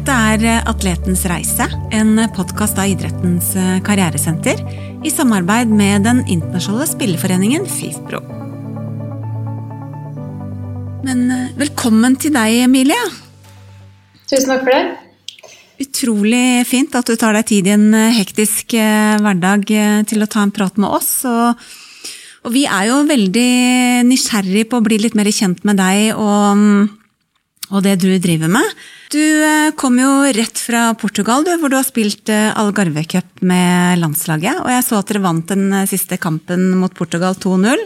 Dette er Atletens reise, en podkast av idrettens karrieresenter i samarbeid med den internasjonale spilleforeningen FIFPro. Men velkommen til deg, Emilie. Tusen takk for det. Utrolig fint at du tar deg tid i en hektisk hverdag til å ta en prat med oss. Og, og vi er jo veldig nysgjerrig på å bli litt mer kjent med deg og, og det du driver med. Du kom jo rett fra Portugal, du, hvor du har spilt Algarve Cup med landslaget. Og jeg så at dere vant den siste kampen mot Portugal 2-0.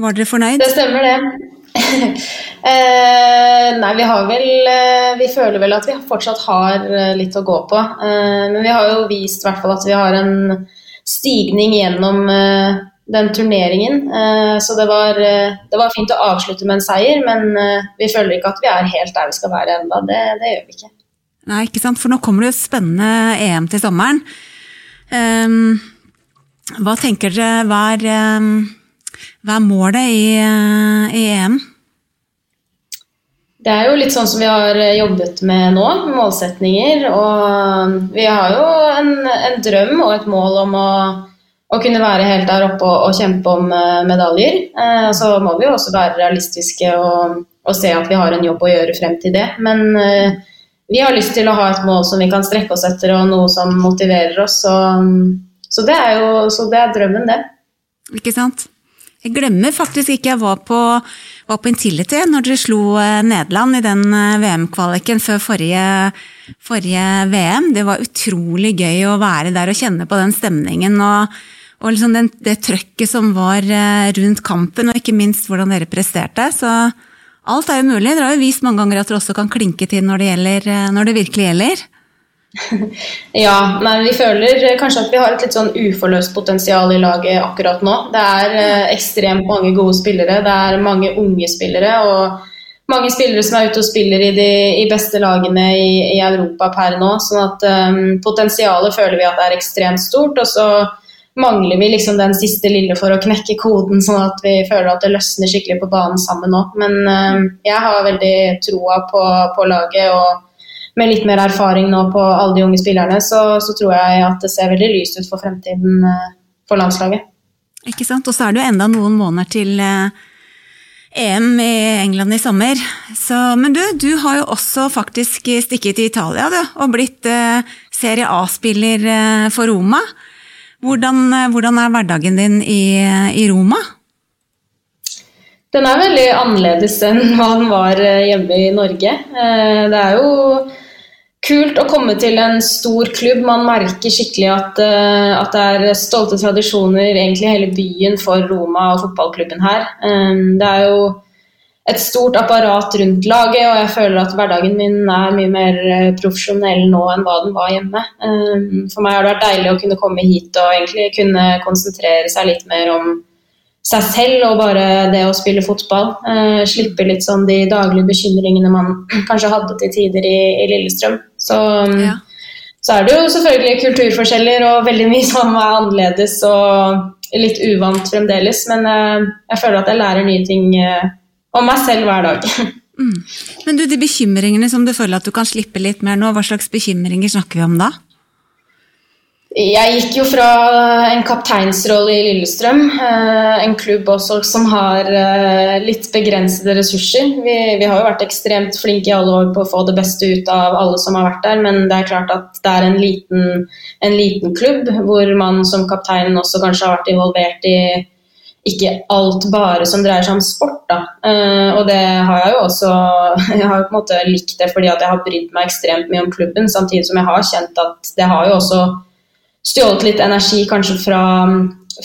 Var dere fornøyd? Det stemmer, det. eh, nei, vi har vel Vi føler vel at vi fortsatt har litt å gå på. Eh, men vi har jo vist hvert fall at vi har en stigning gjennom eh, den turneringen. Så det var, det var, fint å avslutte med en seier, men vi føler ikke at vi er helt der vi skal være ennå. Det, det, gjør vi ikke. Nei, ikke sant. For nå kommer det jo spennende EM til sommeren. Um, hva tenker dere hva er, um, hva er målet i, i, EM? Det er jo litt sånn som vi har jobbet med nå, målsetninger. Og vi har jo en, en drøm og et mål om å, å kunne være helt der oppe og, og kjempe om medaljer. Eh, så må vi jo også være realistiske og, og, se at vi har en jobb å gjøre frem til det. Men eh, vi har lyst til å ha et mål som vi kan strekke oss etter, og noe som motiverer oss. Så, så det er jo det er drømmen, det. Ikke sant? Jeg glemmer faktisk ikke jeg var på, var på Intility når dere slo Nederland i den VM-kvaliken før forrige, forrige, VM. Det var utrolig gøy å være der og kjenne på den stemningen og, og liksom den, det trøkket som var rundt kampen, og ikke minst hvordan dere presterte. Så alt er jo mulig. Dere har jo vist mange ganger at dere også kan klinke til når det, gjelder, når det virkelig gjelder. ja, men vi føler kanskje at vi har et litt sånn uforløst potensial i laget akkurat nå. Det er eh, ekstremt mange gode spillere, det er mange unge spillere. og mange spillere som er ute og spiller i de i beste lagene i, i, Europa per nå. sånn at um, potensialet føler vi at er ekstremt stort. Og så mangler vi liksom den siste lille for å knekke koden, sånn at vi føler at det løsner skikkelig på banen sammen nå. Men um, jeg har veldig troa på, på laget. og med litt mer erfaring nå på alle de unge spillerne, så, så tror jeg at det ser veldig lyst ut for fremtiden for landslaget. Ikke sant. Og så er det jo enda noen måneder til EM i England i sommer. Så, men du, du har jo også faktisk stikket til Italia du, og blitt uh, Serie A-spiller uh, for Roma. Hvordan, uh, hvordan, er hverdagen din i, i Roma? Den er veldig annerledes enn hva den var hjemme i Norge. Det er jo kult å komme til en stor klubb. Man merker skikkelig at, at, det er stolte tradisjoner egentlig hele byen for Roma og fotballklubben her. Det er jo et stort apparat rundt laget, og jeg føler at hverdagen min er mye mer eh, profesjonell nå enn hva den var hjemme. Um, for meg har det vært deilig å kunne komme hit og egentlig kunne konsentrere seg litt mer om seg selv og bare det å spille fotball. Uh, slippe litt sånn de daglige bekymringene man kanskje hadde til tider i, i Lillestrøm. Så, um, ja. så, er det jo selvfølgelig kulturforskjeller og veldig mye som er annerledes og litt uvant fremdeles. Men uh, jeg føler at jeg lærer nye ting om meg selv hver dag. mm. Men du, de bekymringene som du føler at du kan slippe litt mer nå, hva slags bekymringer snakker vi om da? Jeg gikk jo fra en kapteinsrolle i Lillestrøm, eh, en klubb også som har eh, litt begrensede ressurser. Vi, vi, har jo vært ekstremt flinke i alle år på å få det beste ut av alle som har vært der, men det er klart at det er en liten, en liten klubb hvor man som kaptein også kanskje har vært involvert i ikke alt bare som dreier seg om sport. Da. Uh, og det har jeg jo også Jeg har på en måte likt det fordi at jeg har brydd meg ekstremt mye om klubben, samtidig som jeg har kjent at det har jo også stjålet litt energi kanskje fra,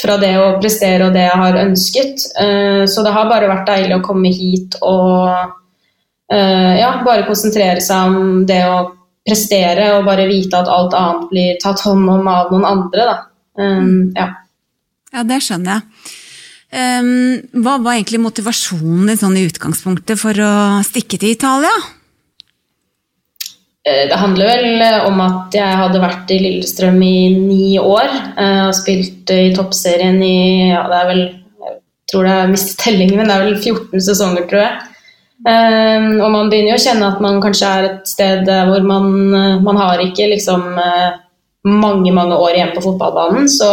fra, det å prestere og det jeg har ønsket. Uh, så det har bare vært deilig å komme hit og uh, ja, bare konsentrere seg om det å prestere og bare vite at alt annet blir tatt hånd om av noen andre. Da. Ja. ja, det skjønner jeg. Um, hva var egentlig motivasjonen din sånn i utgangspunktet for å stikke til Italia? Eh, det handler vel eh, om at jeg hadde vært i Lillestrøm i ni år eh, og spilt i toppserien i ja, det er vel, Jeg tror det er mistet tellingen, men det er vel 14 sesonger, tror jeg. Um, og man begynner jo å kjenne at man kanskje er et sted hvor man, man har ikke liksom mange, mange år igjen på fotballbanen. Så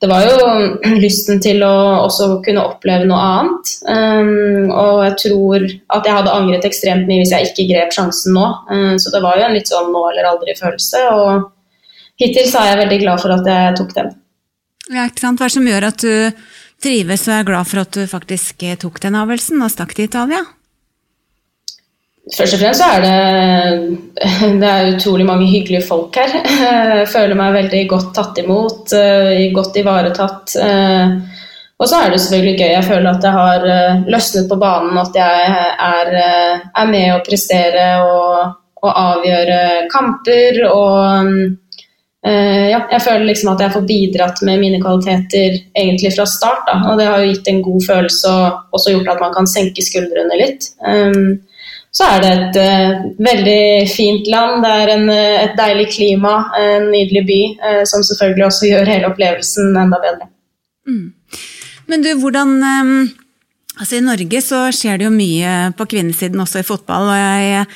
det var jo lysten til å også kunne oppleve noe annet. Um, og jeg tror at jeg hadde angret ekstremt mye hvis jeg ikke grep sjansen nå. Um, så det var jo en litt sånn nå eller aldri-følelse. Og hittil så er jeg veldig glad for at jeg tok den. Ja, ikke sant. Hva er det som gjør at du trives og er glad for at du faktisk tok den avgjørelsen og stakk til Italia? Først og fremst så er det, det er utrolig mange hyggelige folk her. Jeg føler meg veldig godt tatt imot, eh, godt ivaretatt. Eh, og så er det selvfølgelig gøy. Jeg føler at jeg har eh, løsnet på banen, at jeg er, er med å prestere og, og, avgjøre kamper. Og ja, jeg føler liksom at jeg får bidratt med mine kvaliteter egentlig fra start. Da. Og det har jo gitt en god følelse og også gjort at man kan senke skuldrene litt. Så er det et uh, veldig fint land. Det er en, uh, et deilig klima, en nydelig by, uh, som selvfølgelig også gjør hele opplevelsen enda bedre. Mm. Men du, hvordan um, Altså I Norge så skjer det jo mye på kvinnesiden også i fotball. og jeg,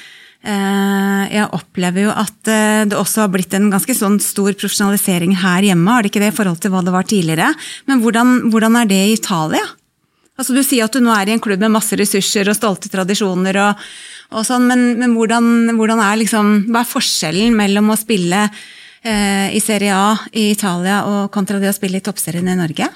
jeg opplever jo at det også har blitt en ganske sånn stor profesjonalisering her hjemme. Har det ikke det i forhold til hva det var tidligere? Men hvordan, hvordan er det i Italia? Altså Du sier at du nå er i en klubb med masse ressurser og stolte tradisjoner, og, og sånn, men, men hvordan, hvordan, er liksom, hva er forskjellen mellom å spille eh, i Serie A i Italia og kontra det å spille i toppserien i Norge?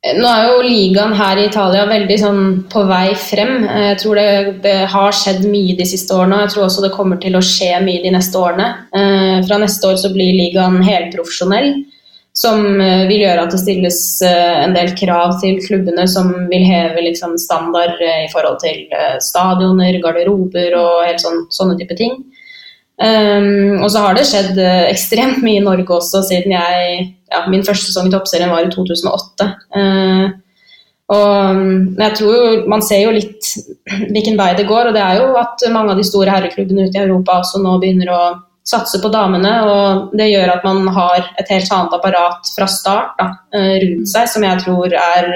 Nå er jo ligaen her i Italia veldig sånn på vei frem. Jeg tror det, det, har skjedd mye de siste årene, og jeg tror også det kommer til å skje mye de neste årene. Eh, fra neste år så blir ligaen helprofesjonell som eh, vil gjøre at det stilles eh, en del krav til klubbene som vil heve liksom, standard eh, i forhold til stadioner, garderober og helt sånn, sånne type ting. Um, og så har det skjedd ekstremt mye i Norge også siden jeg ja, Min første sesong i Toppserien var i 2008. Uh, og men jeg tror jo, Man ser jo litt hvilken vei det går, og det er jo at mange av de store herreklubbene ute i Europa også nå begynner å satse på damene. Og det gjør at man har et helt annet apparat fra start da, eh, rundt seg, som jeg tror er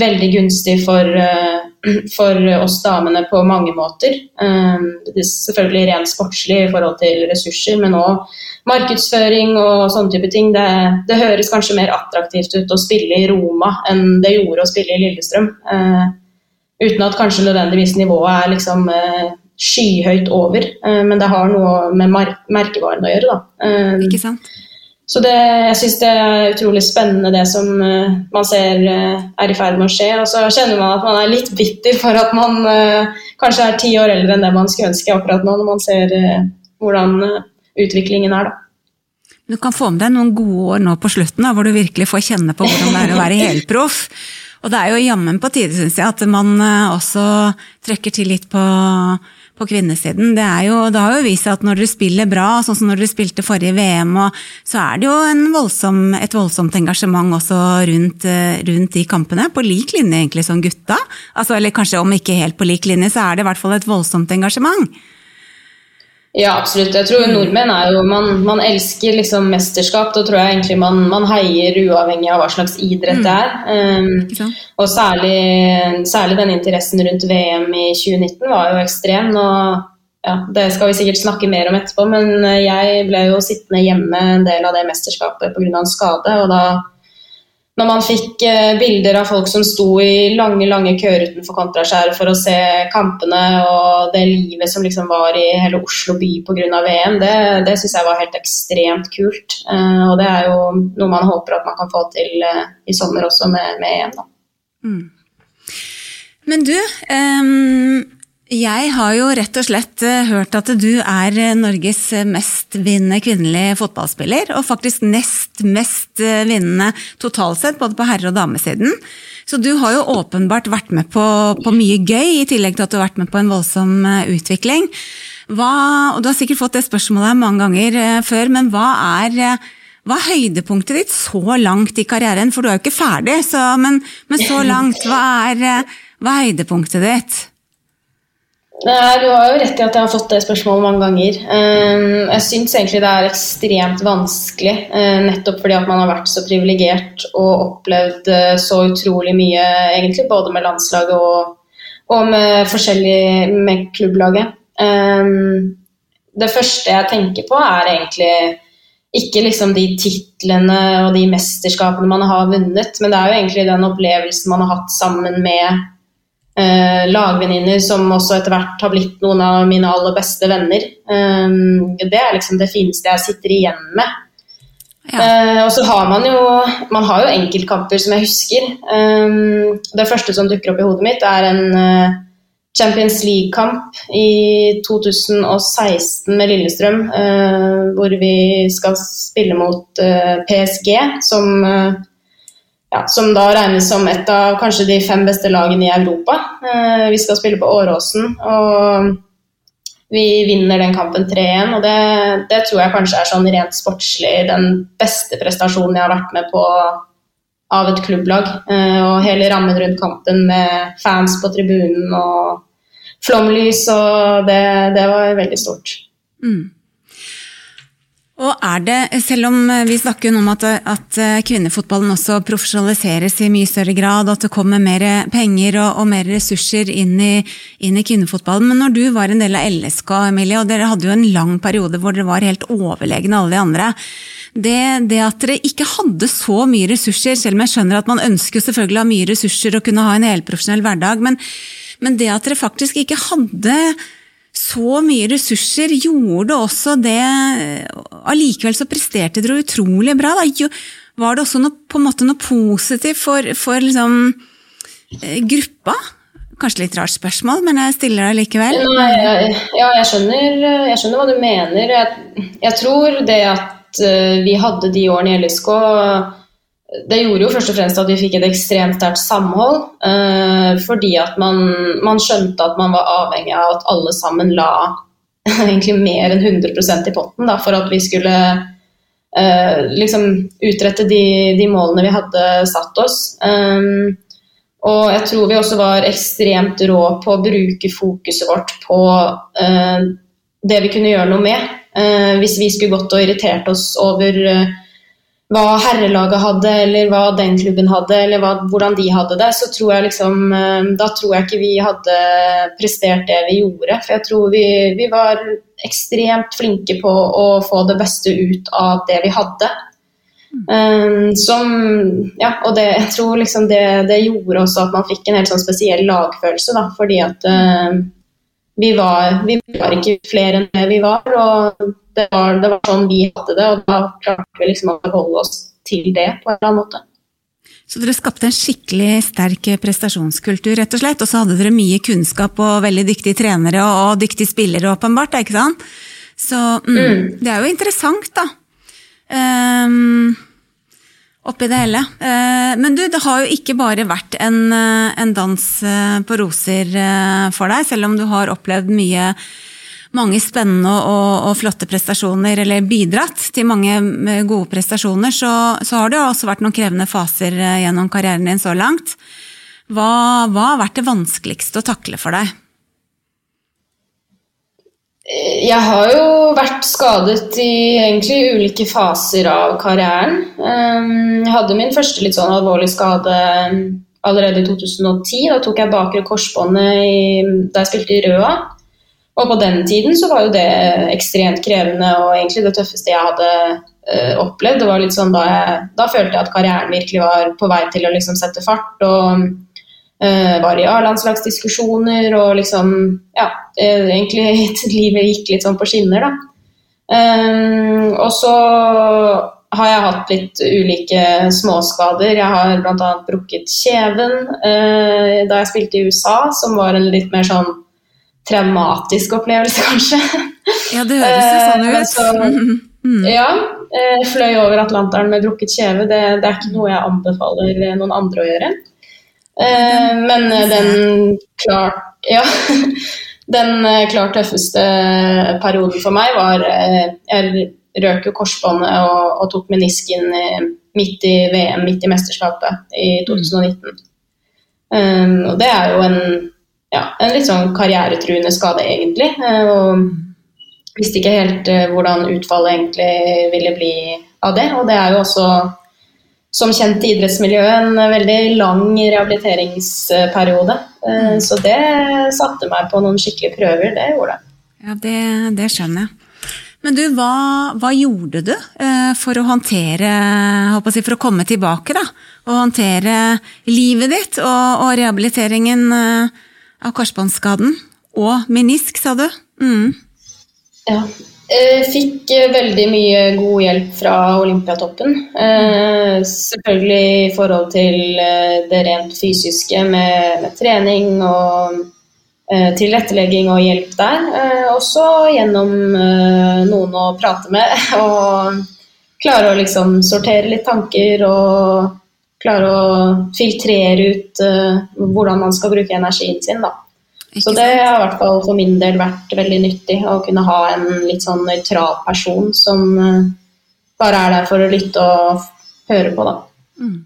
veldig gunstig for, eh, for oss damene på mange måter. Eh, det er selvfølgelig rent sportslig i forhold til ressurser, men òg markedsføring og sånne type ting. Det, det, høres kanskje mer attraktivt ut å spille i Roma enn det gjorde å spille i Lillestrøm. Uten at kanskje nødvendigvis nivået er liksom skyhøyt over. Eh, men det har noe med merkevaren å gjøre, da. Eh, Ikke sant? Så det, jeg syns det er utrolig spennende det som uh, man ser er i ferd med å skje. Og så kjenner man at man er litt bitter for at man kanskje er ti år eldre enn det man skulle ønske akkurat nå, når man ser hvordan utviklingen er, da. Du kan få med deg noen gode år nå på slutten, da, hvor du virkelig får kjenne på hvordan det er å være helproff. Og det er jo jammen på tide, syns jeg, at man også trekker til litt på på kvinnesiden. Det, jo, det, har jo vist seg at når dere spiller bra, sånn som når dere spilte forrige VM, så er det jo voldsom, et voldsomt engasjement også rundt, eh, rundt, de kampene. På lik linje egentlig som gutta. Altså, eller kanskje om ikke helt på lik linje, så er det i hvert fall et voldsomt engasjement. Ja, absolutt. Jeg tror nordmenn er jo Man, man elsker liksom mesterskap. Da tror jeg egentlig man, man, heier uavhengig av hva slags idrett det er. Um, og særlig, særlig, den interessen rundt VM i 2019 var jo ekstrem. Og ja, det skal vi sikkert snakke mer om etterpå, men jeg ble jo sittende hjemme en del av det mesterskapet pga. en skade. og da når man fikk eh, bilder av folk som sto i lange lange køer utenfor Kontraskjæret for å se kampene og det livet som liksom var i hele Oslo by pga. VM, det, det syns jeg var helt ekstremt kult. Eh, og det er jo noe man håper at man kan få til eh, i sommer også med, med EM. Da. Mm. Men du, um jeg har jo rett og slett eh, hørt at du er eh, Norges mest vinnende kvinnelige fotballspiller, og faktisk nest mest eh, vinnende totalt sett, både på herre- og damesiden. Så du har jo åpenbart vært med på, på, mye gøy, i tillegg til at du har vært med på en voldsom utvikling. Hva, og Du har sikkert fått det spørsmålet mange ganger før, men hva er, hva er høydepunktet ditt så langt i karrieren? For du er jo ikke ferdig, så, men, men så langt, hva er, hva er høydepunktet ditt? Nei, Du har jo rett i at jeg har fått det spørsmålet mange ganger. Ehm, jeg syns egentlig det er ekstremt vanskelig, eh, nettopp fordi at man har vært så privilegert og opplevd eh, så utrolig mye, egentlig, både med landslaget og, og med forskjellig med klubblaget. Ehm, det første jeg tenker på, er egentlig ikke liksom de titlene og de mesterskapene man har vunnet, men det er jo egentlig den opplevelsen man har hatt sammen med eh, lagvenninner som også etter hvert har blitt noen av mine aller beste venner. Um, det er liksom det fineste jeg sitter igjen med. Ja. Uh, og så har man jo man har jo enkeltkamper som jeg husker. Um, det første som dukker opp i hodet mitt, er en uh, Champions League-kamp i 2016 med Lillestrøm, uh, hvor vi skal spille mot PSG, som ja, som da regnes som et av kanskje de fem beste lagene i Europa. Eh, vi skal spille på Åråsen, og vi vinner den kampen 3-1. Og det, det, tror jeg kanskje er sånn rent sportslig den beste prestasjonen jeg har vært med på av et klubblag. Eh, og hele rammen rundt kampen med fans på tribunen og flomlys, og det, det var veldig stort. Mm. Og er det, selv om vi snakker om at, at, kvinnefotballen også profesjonaliseres i mye større grad, at det kommer mer penger og, og mer ressurser inn i, inn i, kvinnefotballen, men når du var en del av LSK, Emilie, og dere hadde jo en lang periode hvor dere var helt overlegne alle de andre, det, det, at dere ikke hadde så mye ressurser, selv om jeg skjønner at man ønsker selvfølgelig å ha mye ressurser og kunne ha en helprofesjonell hverdag, men, men det at dere faktisk ikke hadde så mye ressurser gjorde også det Allikevel så presterte dere utrolig bra. Da. Var det også noe, på en måte noe positivt for, for liksom, eh, gruppa? Kanskje litt rart spørsmål, men jeg stiller deg likevel. ja, jeg skjønner, jeg skjønner, hva du mener. Jeg, jeg tror det at eh, vi hadde de årene i LSK det gjorde jo først og fremst at vi fikk et ekstremt sterkt samhold. Eh, fordi at man, man, skjønte at man var avhengig av at alle sammen la egentlig mer enn 100% i potten da, for at vi skulle eh, liksom utrette de, de, målene vi hadde satt oss. Um, og jeg tror vi også var ekstremt rå på å bruke fokuset vårt på det vi kunne gjøre noe med. Hvis vi skulle gått og irritert oss over uh, hva herrelaget hadde, eller hva den klubben hadde, eller hva, hvordan de hadde det, så tror jeg liksom eh, Da tror jeg ikke vi hadde prestert det vi gjorde. For jeg tror vi, vi var ekstremt flinke på å få det beste ut av det vi hadde. Um, som Ja, og det, jeg tror liksom det, det, gjorde også at man fikk en helt sånn spesiell lagfølelse, da, fordi at uh, vi var, vi var ikke flere enn det vi var. og det var, det var, sånn vi hadde det, og da klarte vi liksom å beholde oss til det på en eller annen måte. Så dere skapte en skikkelig sterk prestasjonskultur, rett og slett. Og så hadde dere mye kunnskap og veldig dyktige trenere og dyktige spillere, åpenbart. ikke sant? Så mm, mm. det er jo interessant, da. Um, oppi det hele. Uh, men du, det har jo ikke bare vært en, eh, en dans eh, på roser for deg, selv om du har opplevd mye mange spennende og, og, flotte prestasjoner, eller bidratt til mange eh, gode prestasjoner, så, så, har det jo også vært noen krevende faser eh, gjennom karrieren din så langt. Hva, hva har vært det vanskeligste å takle for deg? Jeg har jo vært skadet i egentlig ulike faser av karrieren. Ehm, jeg hadde min første litt sånn alvorlig skade allerede i 2010. Da tok jeg bakre korsbåndet da jeg spilte i Røa. Og på den tiden så var jo det ekstremt krevende og egentlig det tøffeste jeg hadde uh, opplevd. Det var litt sånn da, jeg, da følte jeg at karrieren virkelig var på vei til å liksom sette fart. og var i A-landslagsdiskusjoner og liksom Ja, egentlig livet gikk litt sånn på skinner, da. Um, og så har jeg hatt litt ulike småskader. Jeg har bl.a. brukket kjeven da jeg spilte i USA, som var en litt mer sånn traumatisk opplevelse, kanskje. Ja, det høres jo sånn ut. Så, mm. Ja. Fløy over Atlanteren med brukket kjeve. Det, det, er ikke noe jeg anbefaler noen andre å gjøre. Men den klart Ja. Den klart tøffeste perioden for meg var Jeg røk jo korsbåndet og, og tok menisken midt i VM, midt i mesterskapet i 2019. Um, og det er jo en ja, en litt sånn karrieretruende skade, egentlig. Og visste ikke helt hvordan utfallet egentlig ville bli av det. Og det er jo også som kjent i idrettsmiljøet en veldig lang rehabiliteringsperiode. Mm. Så det satte meg på noen skikkelige prøver, det gjorde det. Ja, det, det skjønner jeg. Men du, hva, hva gjorde du eh, for å håndtere jeg, For å komme tilbake, da? Og håndtere livet ditt og, og rehabiliteringen eh, av korsbåndskaden? Og menisk, sa du? Mm. Ja. Jeg fikk eh, veldig mye god hjelp fra Olympiatoppen. Eh, selvfølgelig i forhold til eh, det rent fysiske med, med trening og tilrettelegging og hjelp der. Også gjennom noen å prate med og klare å liksom sortere litt tanker og klare å filtrere ut hvordan man skal bruke energien sin. da. Så det har i hvert fall for min del vært veldig nyttig å kunne ha en litt sånn nøytral person som eh, bare er der for å lytte og høre på, da. Mm.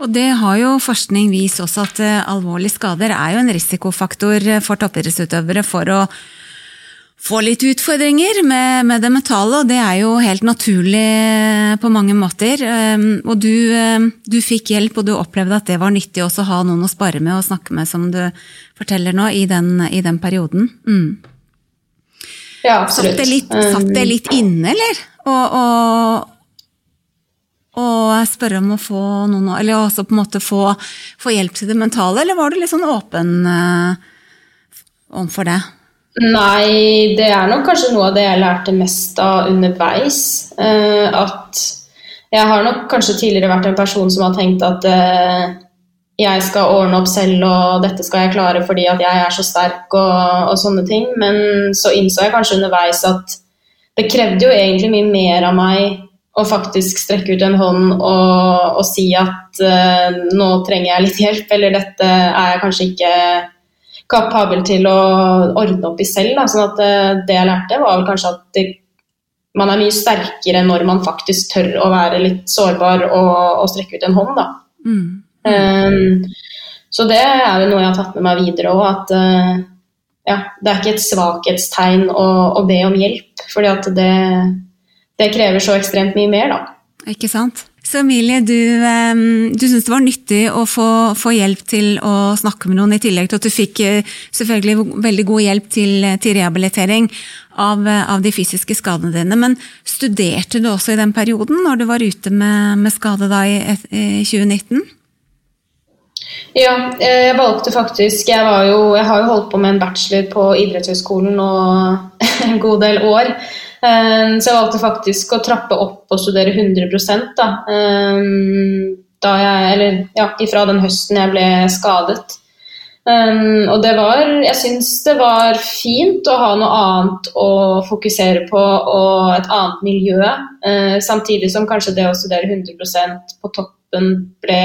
Og det har jo forskning vist også at uh, alvorlige skader er jo en risikofaktor for toppidrettsutøvere for å få litt utfordringer med, med, det mentale, og det er jo helt naturlig på mange måter. Um, og du, um, du, fikk hjelp, og du opplevde at det var nyttig også å ha noen å spare med og snakke med, som du forteller nå, i den, i den perioden. Mm. Ja, absolutt. Satt det litt, satt det litt inne, eller? Og, og, og, spørre om å få noen Eller også på en måte få, få hjelp til det mentale, eller var du litt sånn åpen uh, overfor det? Nei, det er nok kanskje noe av det jeg lærte mest av underveis. Uh, at jeg har nok kanskje tidligere vært en person som har tenkt at uh, jeg skal ordne opp selv og dette skal jeg klare fordi at jeg er så sterk og, og, sånne ting. Men så innså jeg kanskje underveis at det krevde jo egentlig mye mer av meg å faktisk strekke ut en hånd og, og si at uh, nå trenger jeg litt hjelp, eller dette er jeg kanskje ikke kapabel til å ordne opp i selv. Da. Sånn at eh, det jeg lærte, var vel kanskje at det, man er mye sterkere når man faktisk tør å være litt sårbar og, og strekke ut en hånd. Da. Mm. Um, så det er jo noe jeg har tatt med meg videre òg, at uh, ja, det er ikke et svakhetstegn å, å be om hjelp, fordi at det, det krever så ekstremt mye mer, da. Ikke sant? Så Emilie, du, du syns det var nyttig å få, få, hjelp til å snakke med noen, i tillegg til at du fikk eh, selvfølgelig veldig god hjelp til, til rehabilitering av, av, de fysiske skadene dine. Men studerte du også i den perioden, når du var ute med, med skade da i, i 2019? Ja, jeg valgte faktisk Jeg, jo, jeg har jo holdt på med en bachelor på idrettshøyskolen nå en god del år. Ehm, så jeg valgte faktisk å trappe opp og studere 100% da. Ehm, da jeg, eller ja, ifra den høsten jeg ble skadet. Um, og det var Jeg syns det var fint å ha noe annet å fokusere på og et annet miljø. Uh, samtidig som kanskje det å studere 100% på toppen ble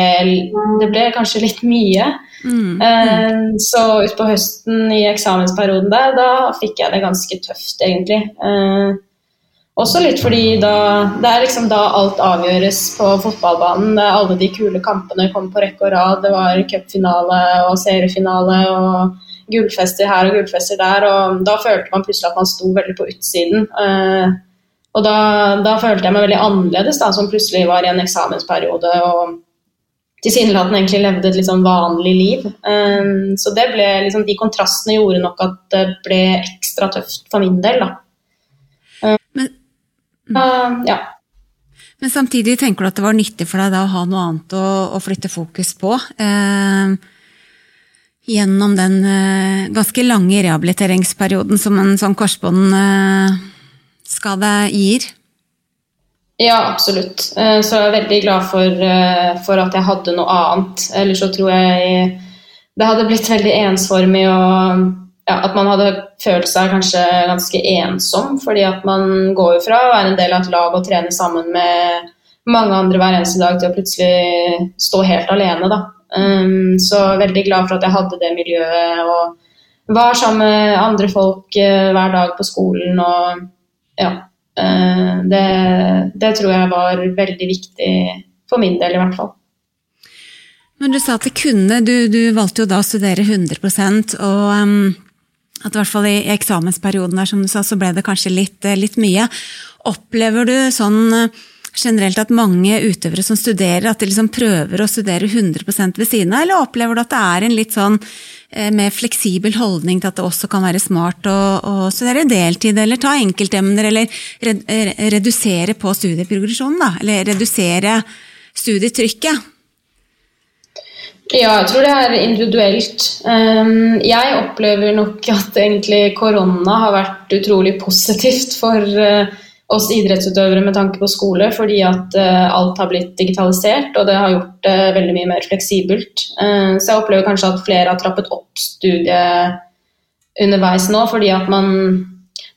Det ble kanskje litt mye. Mm. mm. så utpå høsten i eksamensperioden der, da fikk jeg det ganske tøft, egentlig. Uh, også litt fordi da, det er liksom da alt avgjøres på fotballbanen. Alle de kule kampene kom på rekke og rad. Det var cupfinale og seriefinale og gullfester her og gullfester der. Og da følte man plutselig at man sto veldig på utsiden. Og da, da følte jeg meg veldig annerledes, da, som plutselig var i en eksamensperiode og tilsynelatende egentlig levde et litt sånn vanlig liv. Um, så det ble liksom, de kontrastene gjorde nok at det ble ekstra tøft for min del, da. Men Uh, ja. Men samtidig tenker du at det var nyttig for deg da å ha noe annet å, å flytte fokus på? Um, gjennom den uh, ganske lange rehabiliteringsperioden som en sånn korsbåndskade eh, gir? Ja, absolutt. Eh, så jeg er veldig glad for, eh, for, at jeg hadde noe annet. Ellers så tror jeg det hadde blitt veldig ensformig og ja, at man hadde følt seg kanskje ganske ensom. fordi at man går jo fra å være en del av et lag og trene sammen med mange andre hver eneste dag til å plutselig stå helt alene. Da. Um, så veldig glad for at jeg hadde det miljøet og var sammen med andre folk uh, hver dag på skolen. og ja, uh, det, det tror jeg var veldig viktig for min del, i hvert fall. Men du sa at det kunne, du, du valgte jo da å studere 100 og um, at i hvert fall i, eksamensperioden der, som du sa, så ble det kanskje litt, eh, litt mye. Opplever du sånn eh, generelt at mange utøvere som studerer, at de liksom prøver å studere 100 ved siden av, eller opplever du at det er en litt sånn eh, mer fleksibel holdning til at det også kan være smart å, å studere deltid, eller ta enkeltemner, eller redusere på studieprogresjonen, da? Eller redusere studietrykket? Ja, jeg tror det er individuelt. Ehm, jeg opplever nok at egentlig korona har vært utrolig positivt for eh, oss idrettsutøvere med tanke på skole, fordi at uh, alt har blitt digitalisert, og det har gjort det veldig mye mer fleksibelt. Uh, så jeg opplever kanskje at flere har trappet opp studiet underveis nå, fordi at man,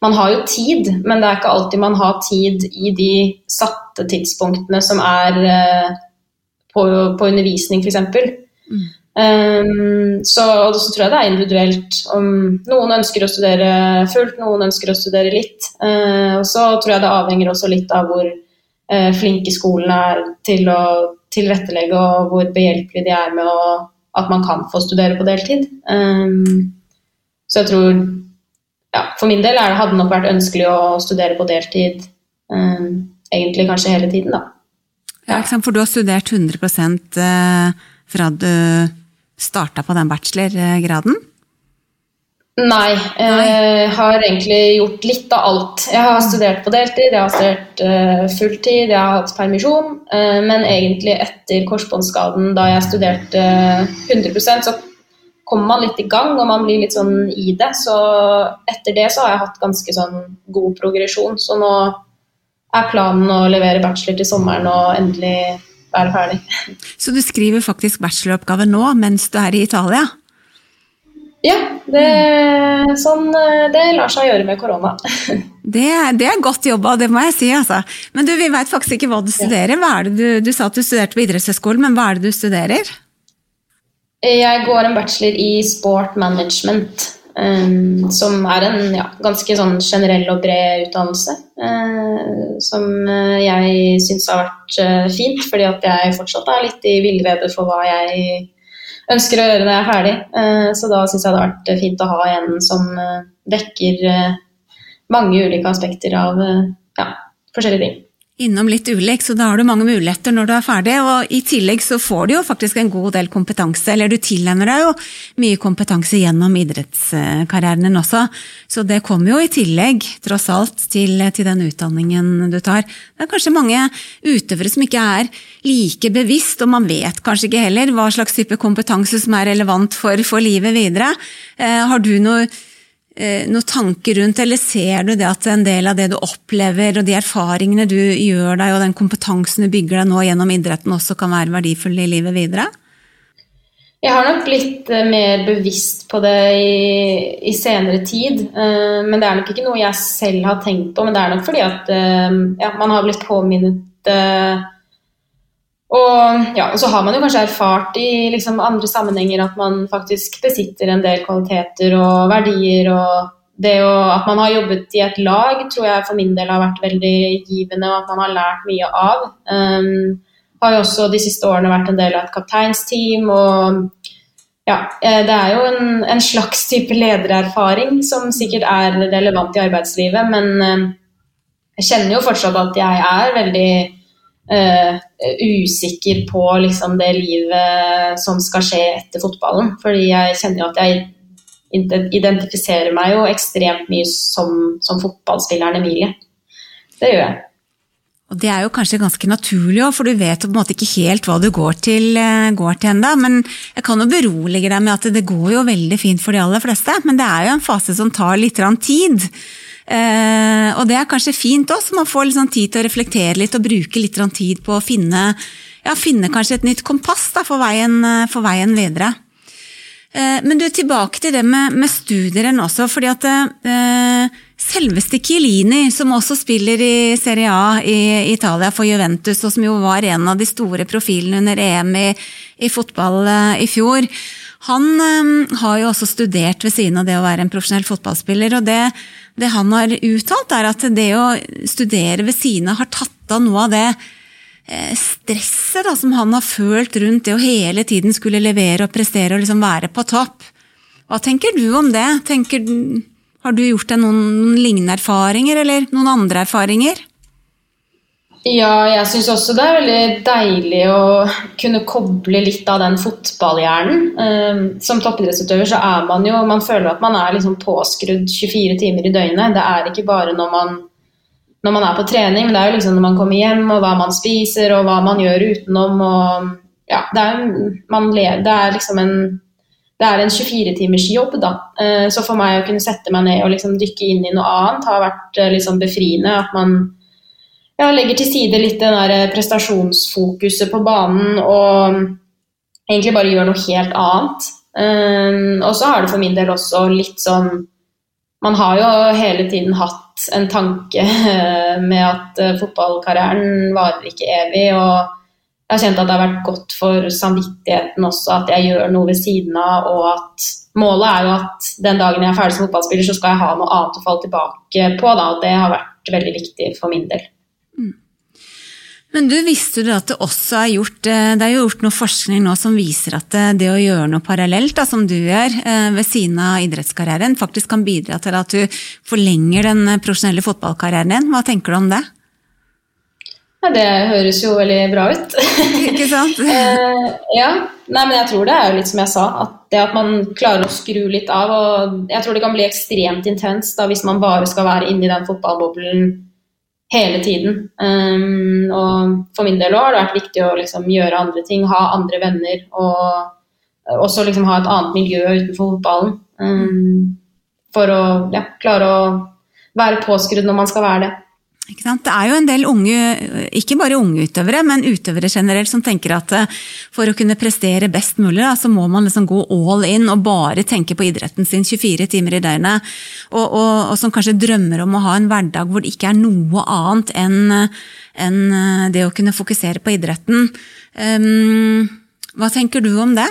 man har jo tid, men det er ikke alltid man har tid i de satte tidspunktene som er eh, på, på undervisning, f.eks. Um, så, så, tror jeg det er individuelt. Om noen ønsker å studere fullt, noen ønsker å studere litt. Uh, og så tror jeg det avhenger også litt av hvor uh, flinke skolen er til å tilrettelegge, og hvor behjelpelige de er med å, at man kan få studere på deltid. Um, så jeg tror ja, For min del hadde det nok vært ønskelig å studere på deltid um, egentlig kanskje hele tiden, da. Ja, for du har studert 100 uh fra du starta på den bachelorgraden? Nei, jeg har egentlig gjort litt av alt. Jeg har studert på deltid, jeg har studert uh, fulltid, jeg har hatt permisjon. Uh, men egentlig etter korsbåndskaden, da jeg studerte 100% så kommer man litt i gang og man blir litt sånn i det. Så etter det så har jeg hatt ganske sånn god progresjon. Så nå er planen å levere bachelor til sommeren og endelig være ferdig. Så du skriver faktisk bacheloroppgave nå mens du er i Italia? Ja, det, sånn, det lar seg gjøre med korona. Det, det, er godt jobba, det må jeg si. Altså. Men du, vi veit faktisk ikke hva du studerer. Hva du, du, sa at du studerte på idrettshøyskolen, men hva er det du studerer? Jeg går en bachelor i sport management. Um, som er en ja, ganske sånn generell og bred utdannelse. Uh, som uh, jeg syns har vært uh, fint, fordi at jeg fortsatt er litt i villrede for hva jeg ønsker å gjøre når jeg er ferdig. så da syns jeg det har vært fint å ha en som dekker mange ulike aspekter av ja, forskjellige ting innom litt ulikt, så da har du mange muligheter når du er ferdig. Og i tillegg så får du jo faktisk en god del kompetanse, eller du tilnærmer deg jo mye kompetanse gjennom idrettskarrieren din også. Så det kommer jo i tillegg, tross alt, til, til den utdanningen du tar. Det er kanskje mange utøvere som ikke er like bevisst, og man vet kanskje ikke heller hva slags type kompetanse som er relevant for, for livet videre. Eh, har du noe noen tanker rundt, eller ser du det at en del av det du opplever og de erfaringene du gjør deg og den kompetansen du bygger deg nå gjennom idretten også kan være verdifulle i livet videre? Jeg har nok blitt eh, mer bevisst på det i, i, senere tid. Eh, men det er nok ikke noe jeg selv har tenkt på, men det er nok fordi at ja, man har blitt påminnet og, ja, og så har man jo kanskje erfart i liksom, andre sammenhenger at man faktisk besitter en del kvaliteter og verdier. og det å, At man har jobbet i et lag tror jeg for min del har vært veldig givende, og at man har lært mye av. Um, har jo også de siste årene vært en del av et kapteinsteam. og ja, eh, Det er jo en, en slags type ledererfaring som sikkert er relevant i arbeidslivet, men uh, jeg kjenner jo fortsatt at jeg er veldig uh, usikker på liksom, det livet som skal skje etter fotballen. Fordi jeg kjenner jo at jeg identifiserer meg jo ekstremt mye som, som fotballspilleren Emilie. Det gjør jeg. Og Det er jo kanskje ganske naturlig for du vet på en måte ikke helt hva du går til, eh, går til enda, Men jeg kan jo berolige deg med at det går jo veldig fint for de aller fleste. Men det er jo en fase som tar litt tid. Eh, og det er kanskje fint også, man får sånn tid til å reflektere litt og bruke litt tid på å finne, ja, finne kanskje et nytt kompass da, for, veien, for, veien, videre. Eh, men du, tilbake til det med, med studieren også, fordi at eh, selveste Chiellini, som også spiller i Serie A i Italia for Juventus, og som jo var en av de store profilene under EM i, i fotball eh, i fjor, han um, har jo også studert ved siden av det å være en profesjonell fotballspiller. og det, det, han har uttalt, er at det å studere ved siden av har tatt av noe av det eh, stresset da, som han har følt rundt det å hele tiden skulle levere og prestere og liksom være på topp. Hva tenker du om det? Tenker, har du gjort deg noen, noen lignende erfaringer, eller noen andre erfaringer? Ja, jeg syns også det er veldig deilig å kunne koble litt av den fotballhjernen. Ehm, som toppidrettsutøver så er man jo Man føler at man er liksom påskrudd 24 timer i døgnet. Det er ikke bare når man, når man er på trening, men det er jo liksom når man kommer hjem, og hva man spiser, og hva man gjør utenom. og ja, det er, man, det er liksom en det er en 24-timers jobb, da. Eh, så for meg å kunne sette meg ned og liksom dykke inn i noe annet har vært eh, liksom befriende. At man ja, legger til side litt den der eh, prestasjonsfokuset på banen og egentlig bare gjør noe helt annet. Um, og så har det for min del også litt sånn Man har jo hele tiden hatt en tanke med at uh, fotballkarrieren varer ikke evig. og jeg har kjent at det har vært godt for samvittigheten også at jeg gjør noe ved siden av, og at målet er jo at den dagen jeg er ferdig som fotballspiller, så skal jeg ha noe annet å falle tilbake på. Da, og det har vært veldig viktig for min del. Men du visste du at det også er gjort eh, det er gjort noe forskning nå som viser at eh, det å gjøre noe parallelt, da, som du gjør, eh, ved siden av idrettskarrieren, faktisk kan bidra til at du forlenger den profesjonelle fotballkarrieren din. Hva tenker du om det? Ja, det høres jo veldig bra ut. Ikke sant? ja. Nei, men jeg tror det er jo litt som jeg sa, at det at man klarer å skru litt av og Jeg tror det kan bli ekstremt intenst hvis man bare skal være inni den fotballboblen hele tiden. Um, og for min del har det vært viktig å liksom, gjøre andre ting, ha andre venner og også liksom, ha et annet miljø utenfor fotballen. Um, for å ja, klare å være påskrudd når man skal være det. Det er jo en del unge, ikke bare unge utøvere, men utøvere generelt, som tenker at eh, for å kunne prestere best mulig, da, så må man liksom gå all in og bare tenke på idretten sin 24 timer i døgnet. Og, og, og, som kanskje drømmer om å ha en hverdag hvor det ikke er noe annet enn en eh, det å kunne fokusere på idretten. Um, hva tenker du om det?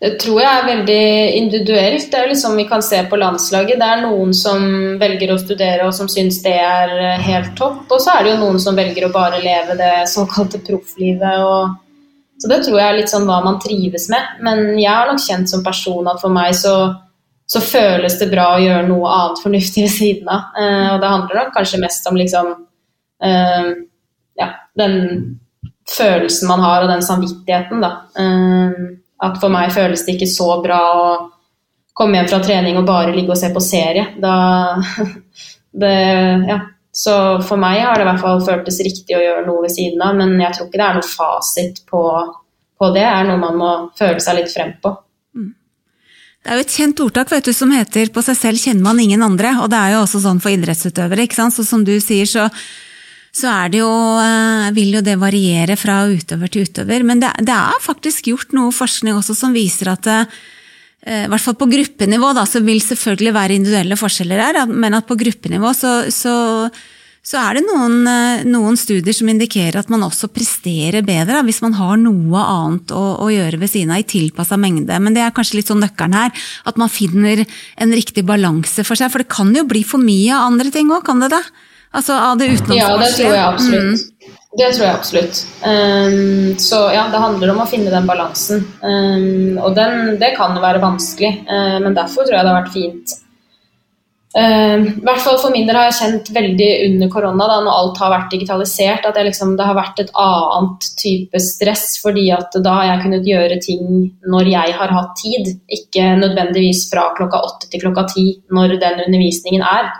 Det tror jeg er veldig individuelt. Det er liksom vi kan se på landslaget. Det er noen som velger å studere og som syns det er eh, helt topp. Og så er det jo noen som velger å bare leve det såkalte profflivet. Og... Så det tror jeg er litt sånn hva man trives med. Men jeg har nok kjent som person at for meg så, så føles det bra å gjøre noe annet fornuftig ved siden av. Uh, og det handler nok kanskje mest om liksom uh, ja, den følelsen man har og den samvittigheten, da. Uh, at for meg føles det ikke så bra å komme hjem fra trening og bare ligge og se på serie. Da det, ja. Så for meg har det i hvert fall føltes riktig å gjøre noe ved siden av, men jeg tror ikke det er noe fasit på, på det. Det er noe man må føle seg litt frem på. Mm. Det er jo et kjent ordtak vet du, som heter 'på seg selv kjenner man ingen andre'. og Det er jo også sånn for idrettsutøvere. ikke sant? Så som du sier, så så jo, eh, vil jo det variere fra utøver til utøver. Men det, det er faktisk gjort noe forskning også som viser at eh, i hvert fall på gruppenivå da, så vil selvfølgelig være individuelle forskjeller her, men at på gruppenivå så, så, så er det noen, eh, noen, studier som indikerer at man også presterer bedre hvis man har noe annet å, å gjøre ved siden av i tilpassa mengde. Men det er kanskje litt sånn nøkkelen her, at man finner en riktig balanse for seg. For det kan jo bli for mye av andre ting òg, kan det det? Altså av det Ja, det tror jeg absolutt. Mm. Det tror jeg absolutt. Um, så ja, det handler om å finne den balansen. Um, og den, det kan være vanskelig, uh, men derfor tror jeg det har vært fint. Uh, I hvert fall For min del har jeg kjent veldig under korona, da når alt har vært digitalisert, at liksom, det har vært et annet type stress. fordi at da har jeg kunnet gjøre ting når jeg har hatt tid, ikke nødvendigvis fra klokka åtte til klokka ti når den undervisningen er.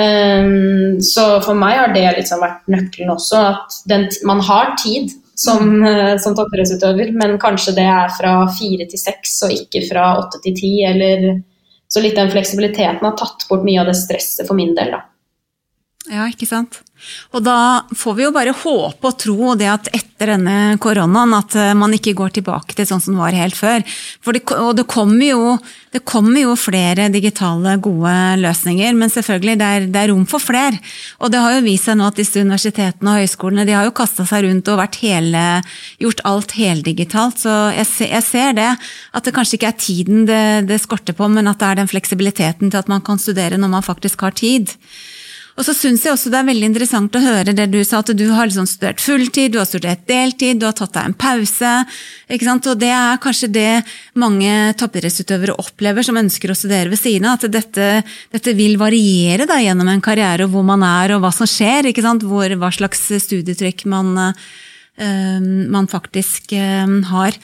Um, så for meg har det liksom vært nøkkelen også, at den, man har tid som, uh, som toppidrettsutøver, men kanskje det er fra fire til seks og ikke fra åtte til ti. Så litt den fleksibiliteten har tatt bort mye av det stresset for min del. da. Ja, ikke sant. Og da får vi jo bare håpe og tro det at etter denne koronaen at eh, man ikke går tilbake til sånn som det var helt før. Det, og det kommer, jo, det kommer, jo, flere digitale, gode løsninger, men selvfølgelig, det er, det er, rom for flere. Og det har jo vist seg nå at disse universitetene og høyskolene de har jo kasta seg rundt og hele, gjort alt heldigitalt. Så jeg, jeg, ser det, at det kanskje ikke er tiden det, det skorter på, men at det er den fleksibiliteten til at man kan studere når man faktisk har tid. Og så syns jeg også det er veldig interessant å høre det du sa, at du har liksom studert fulltid, du har studert deltid, du har tatt deg en pause. Og det er kanskje det mange toppidrettsutøvere opplever som ønsker å studere ved siden av, at dette, dette vil variere da, gjennom en karriere, og hvor man er og hva som skjer? Hvor, hva slags studietrykk man, øh, man faktisk øh, har.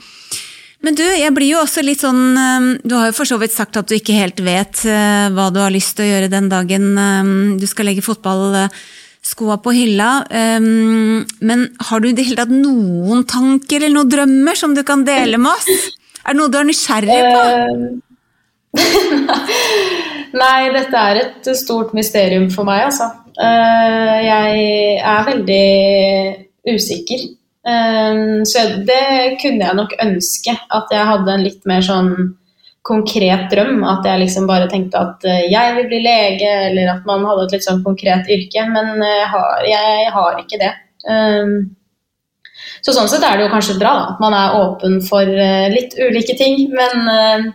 Men du, jeg blir jo også litt sånn eh, Du har jo for så vidt sagt at du ikke helt vet eh, hva du har lyst til å gjøre den dagen eh, du skal legge fotballskoa på hylla. Men har du i det hele tatt noen tanker eller noen drømmer som du kan dele med oss? Er det noe du er nysgjerrig på? Nei, dette er et stort mysterium for meg, altså. Jeg er veldig usikker. Ehm, så det kunne jeg nok ønske at jeg hadde en litt mer sånn konkret drøm. At jeg liksom bare tenkte at eh, jeg vil bli lege, eller at man hadde et litt sånn konkret yrke. Men jeg har, jeg har ikke det. Ehm, så sånn sett er det jo kanskje bra da, at man er åpen for eh, litt ulike ting. Men eh,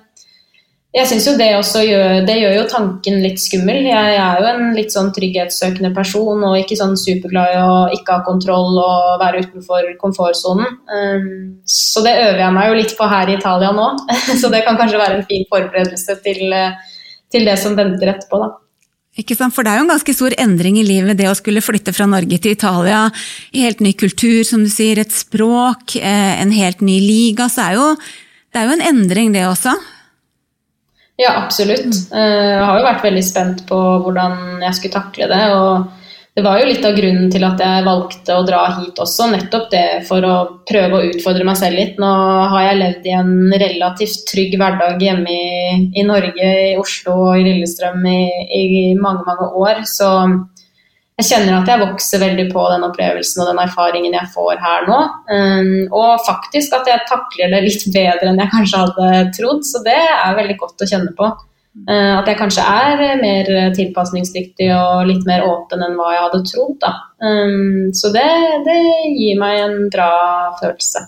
jeg syns jo det også gjør, det gjør jo tanken litt skummel. Jeg, er jo en litt sånn trygghetssøkende person og ikke sånn superglad i å ikke ha kontroll og være utenfor komfortsonen. Um, så det øver jeg meg jo litt på her i Italia nå. så det kan kanskje være en fin forberedelse til, til det som venter etterpå, da. Ikke sant? For det er jo en ganske stor endring i livet, det å skulle flytte fra Norge til Italia. I helt ny kultur, som du sier, et språk, eh, en helt ny liga. Så er jo, det er jo en endring, det også. Ja, absolutt. Eh, jeg har jo vært veldig spent på hvordan jeg skulle takle det. og det var jo litt av grunnen til at jeg valgte å dra hit også, nettopp det for å prøve å utfordre meg selv litt. Nå har jeg levd i en relativt trygg hverdag hjemme i, i Norge, i Oslo og i Lillestrøm i, i mange, mange år. Så jeg kjenner at jeg vokser veldig på den opplevelsen og den erfaringen jeg får her nå. Um, og faktisk at jeg takler det litt bedre enn jeg kanskje hadde trodd, så det er veldig godt å kjenne på. Uh, at jeg kanskje er mer tilpasningsdyktig og litt mer åpen enn hva jeg hadde trodd. Um, så det, det gir meg en bra følelse.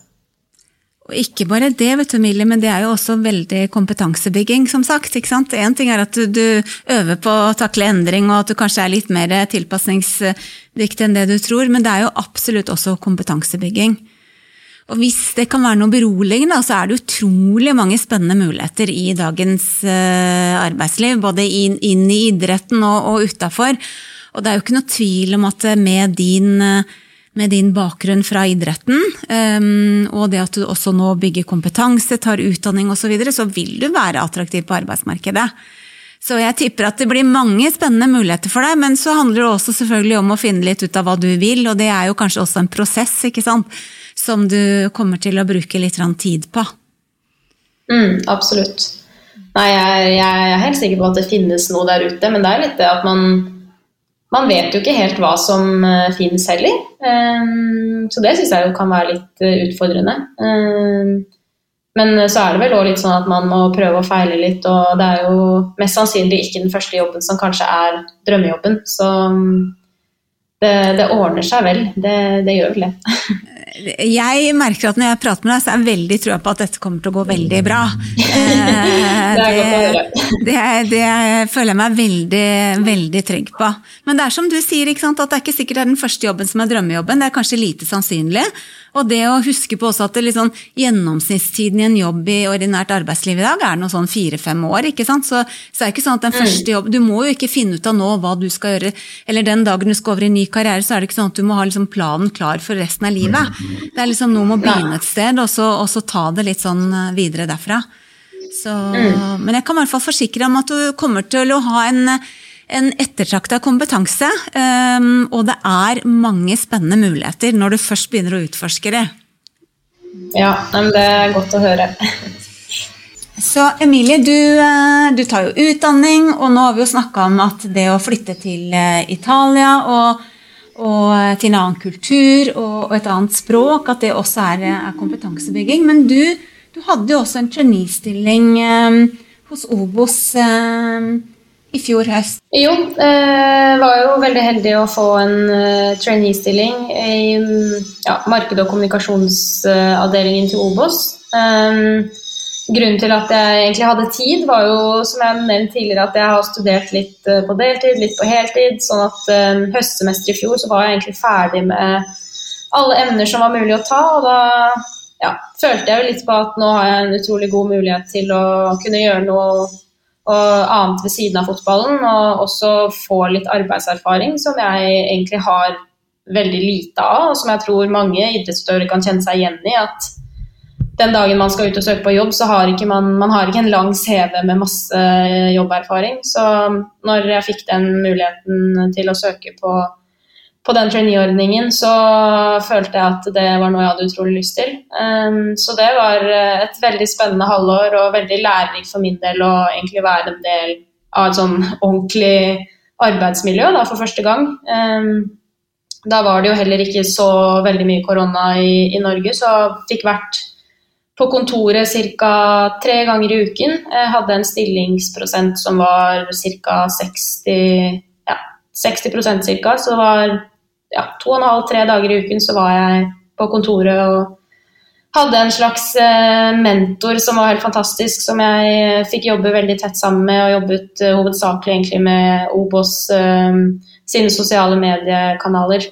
Og ikke bare det, vet du, Millie, men det er jo også veldig kompetansebygging, som sagt. ikke sant? Én ting er at du, du, øver på å takle endring, og at du kanskje er litt mer tilpasningsdyktig enn det du tror, men det er jo absolutt også kompetansebygging. Og hvis det kan være noe beroligende, så er det utrolig mange spennende muligheter i dagens uh, arbeidsliv, både inn, i idretten og, og utafor. Og det er jo ikke noe tvil om at med din uh, med din bakgrunn fra idretten, um, og det at du også nå bygger kompetanse, tar utdanning osv., så, videre, så vil du være attraktiv på arbeidsmarkedet. Så jeg tipper at det blir mange spennende muligheter for deg, men så handler det også selvfølgelig om å finne litt ut av hva du vil, og det er jo kanskje også en prosess, ikke sant, som du kommer til å bruke litt tid på. Mm, absolutt. Nei, jeg, jeg, er helt sikker på at det finnes noe der ute, men det er litt det at man man vet jo ikke helt hva som uh, finnes heller. Um, så det syns jeg jo kan være litt uh, utfordrende. Um, men så er det vel òg litt sånn at man må prøve å feile litt, og det er jo mest sannsynlig ikke den første jobben som kanskje er drømmejobben. Så det, det ordner seg vel. Det, det gjør vel det. Jeg merker at når jeg prater med deg, så er jeg veldig trua på at dette kommer til å gå veldig bra. det, det, det, det, føler jeg meg veldig, veldig trygg på. Men det er som du sier, at det er ikke sikkert det er den første jobben som er drømmejobben. Det er kanskje lite sannsynlig. Og det å huske på også at liksom, gjennomsnittstiden i en jobb i ordinært arbeidsliv i dag er noe sånn fire-fem år. ikke sant? Så, så er det ikke sånn at den første jobben jobb, Du må jo ikke finne ut av nå hva du skal gjøre, eller den dagen du skal over i en ny karriere, så er det ikke sånn at du må ha liksom, planen klar for resten av livet. Det er liksom noe med å begynne et sted, og så, og så ta det litt sånn eh, videre derfra. Så, mm. Men jeg kan i hvert fall forsikre om at du kommer til å ha en en ettertrakta kompetanse, Um, og det er mange spennende muligheter når du først begynner å utforske det. Ja, men det er godt å høre. Så Emilie, du, eh, du, tar jo utdanning, og nå har vi jo snakka om at det å flytte til eh, Italia og, og til en annen kultur og, et annet språk, at det også er, er kompetansebygging. Men du, du, hadde jo også en traineestilling eh, hos Obos. Eh, i fjor høst? Jo, eh, var jo veldig heldig å få en uh, trainee-stilling i ja, marked- og kommunikasjonsavdelingen til Obos. Um, grunnen til at jeg egentlig hadde tid, var jo som jeg nevnte tidligere, at jeg har studert litt eh, på deltid, litt på heltid. Sånn at um, høstsemesteret i fjor så var jeg egentlig ferdig med alle emner som var mulig å ta. Og da ja, følte jeg jo litt på at nå har jeg en utrolig god mulighet til å kunne gjøre noe annet ved siden av fotballen, og også få litt arbeidserfaring som jeg egentlig har veldig lite av, og som jeg tror mange idrettsutøvere kan kjenne seg igjen i. at den dagen man skal ut og søke på jobb, så har ikke man, man har ikke en lang CV med masse jobberfaring. Så når jeg fikk den muligheten til å søke på, på den trainee-ordningen, så følte jeg at det var noe jeg hadde utrolig lyst til. Um, så det var et veldig spennende halvår og veldig lærerikt for min del å egentlig være en del av et sånn ordentlig arbeidsmiljø da, for første gang. Um, da var det jo heller ikke så veldig mye korona i, i Norge, så fikk vært på kontoret ca. tre ganger i uken. Jeg hadde en stillingsprosent som var ca. 60 ja, 60 cirka, Så var ja, to og en halv, tre dager i uken så var jeg på kontoret og hadde en slags eh, mentor som var helt fantastisk, som jeg fikk jobbe veldig tett sammen med, og jobbet uh, hovedsakelig egentlig med Obos um, sine sosiale mediekanaler.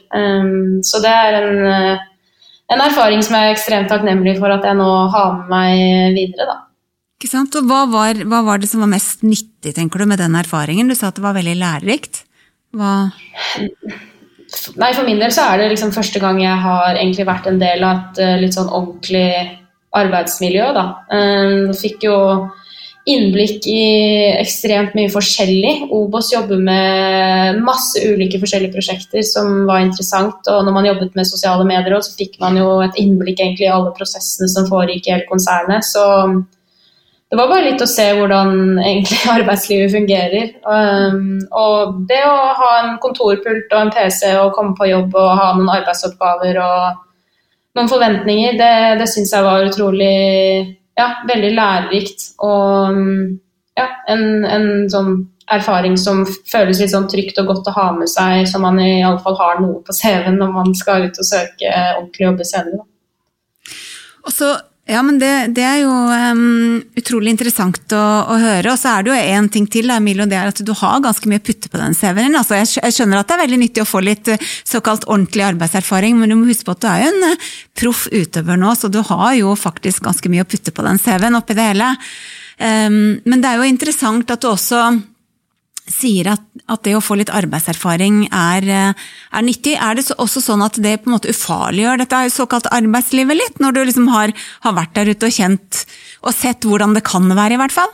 Så det er en en erfaring som jeg er ekstremt takknemlig for at jeg nå har med meg videre. da. Ikke sant? Og hva var, hva var, det som var mest nyttig tenker du, med den erfaringen? Du sa at det var veldig lærerikt. Hva Nei, For min del så er det liksom første gang jeg har egentlig vært en del av et eh, litt sånn ordentlig arbeidsmiljø. da. Jeg eh, fikk jo innblikk i ekstremt mye forskjellig. Obos jobber med masse ulike forskjellige prosjekter som var interessant. Og når man jobbet med sosiale medier, så fikk man jo et innblikk egentlig i alle prosessene som foregikk i hele konsernet. Så det var bare litt å se hvordan egentlig arbeidslivet fungerer. Um, og det å ha en kontorpult og en PC og komme på jobb og ha noen arbeidsoppgaver og noen forventninger, det, det syns jeg var utrolig ja, veldig lærerikt. Og mm, ja, en, en, sånn erfaring som føles litt sånn trygt og godt å ha med seg, så man i alle fall har noe på CV-en når man skal ut og søke ordentlig jobb senere. Og så ja, men det, det er jo um, utrolig interessant å, å, høre. Og så er det jo én ting til, Emil, og det er at du har ganske mye putte på den CV-en. Altså, jeg, skjønner at det er veldig nyttig å få litt eh, såkalt ordentlig arbeidserfaring, men du må huske på at du er jo en uh, proff utøver nå, så du har jo faktisk ganske mye å putte på den CV-en oppi det hele. Um, men det er jo interessant at du også sier at, at, det å få litt arbeidserfaring er, eh, er, nyttig. Er det også sånn at det på en måte ufarliggjør dette såkalt arbeidslivet litt, når du liksom har, har, vært der ute og kjent og sett hvordan det kan være, i hvert fall?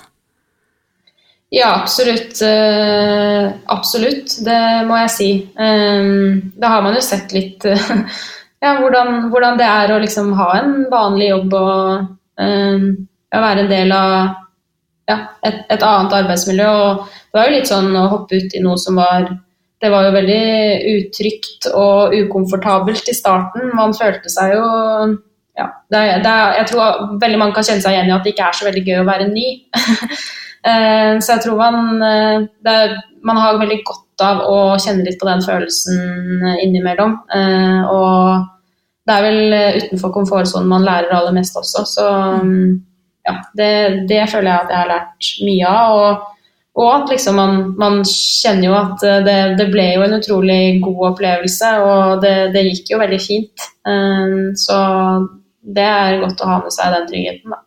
Ja, absolutt. Uh, absolutt, det må jeg si. Um, da har man jo sett litt uh, ja, hvordan, hvordan, det er å liksom ha en vanlig jobb og um, være en del av ja, et, et, annet arbeidsmiljø. og Det var jo litt sånn å hoppe ut i noe som var Det var jo veldig utrygt og ukomfortabelt i starten. Man følte seg jo ja, det, det, Jeg tror veldig mange kan kjenne seg igjen i at det ikke er så veldig gøy å være ny. Eh, så jeg tror man, eh, det, man har veldig godt av å kjenne litt på den følelsen innimellom. Eh, og det er vel utenfor komfortsonen man lærer aller mest også. Så mm ja, det, det, føler jeg at jeg har lært mye av. Og, og at liksom man, man, kjenner jo at det, det, ble jo en utrolig god opplevelse, og det, det gikk jo veldig fint. Um, så det er godt å ha med seg den tryggheten, da.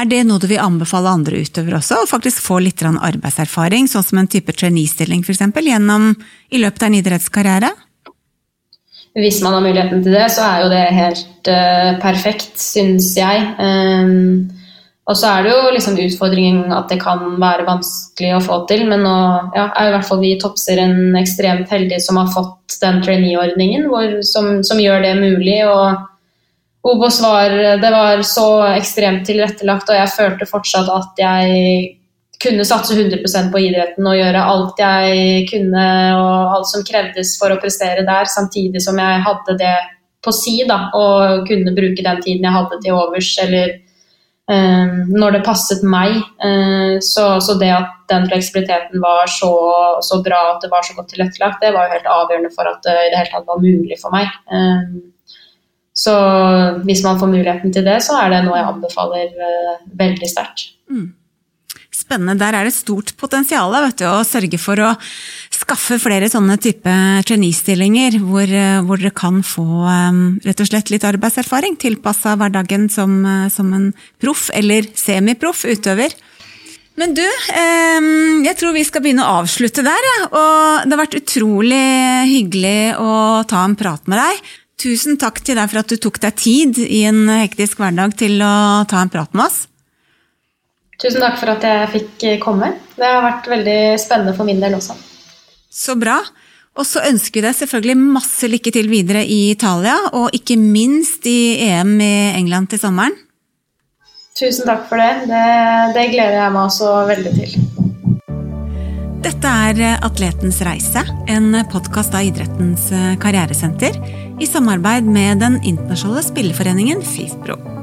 Er det noe du vil anbefale andre utøvere også, å faktisk få litt arbeidserfaring, sånn som en type trainee-stilling f.eks., gjennom i løpet av en idrettskarriere? hvis man har muligheten til det, så er jo det helt uh, perfekt, syns jeg. Um, og så er det jo liksom utfordringen at det kan være vanskelig å få til. Men nå ja, er i hvert fall vi i toppserien ekstremt heldige som har fått den trainee-ordningen som, som, gjør det mulig. og Obos var, det var så ekstremt tilrettelagt, og jeg følte fortsatt at jeg kunne satse 100% på idretten og gjøre alt jeg kunne og alt som krevdes for å prestere der, samtidig som jeg hadde det på si da, og kunne bruke den tiden jeg hadde til overs, eller når det passet meg. Uh, så, så, det at den fleksibiliteten var så, så, bra, at det var så godt tilrettelagt, det var jo helt avgjørende for at det i det hele tatt var mulig for meg. Um, Så hvis man får muligheten til det, så er det noe jeg anbefaler uh, veldig sterkt. Mm. Spennende. Der er det stort potensial å sørge for å skaffe flere sånne type trainee-stillinger, hvor, eh, hvor, dere kan få um, rett og slett litt arbeidserfaring tilpassa hverdagen som, som en proff eller semiproff utøver. Men du, jeg tror vi skal begynne å avslutte der. Og det har vært utrolig hyggelig å ta en prat med deg. Tusen takk til deg for at du tok deg tid i en hektisk hverdag til å ta en prat med oss. Tusen takk for at jeg fikk komme. Det har vært veldig spennende for min del også. Så bra. Og så ønsker vi deg selvfølgelig masse lykke til videre i Italia, og ikke minst i EM i England til sommeren. Tusen takk for det. Det, det gleder jeg meg også veldig til. Dette er Atletens reise, en podkast av Idrettens karrieresenter i samarbeid med den internasjonale spilleforeningen FIFPro.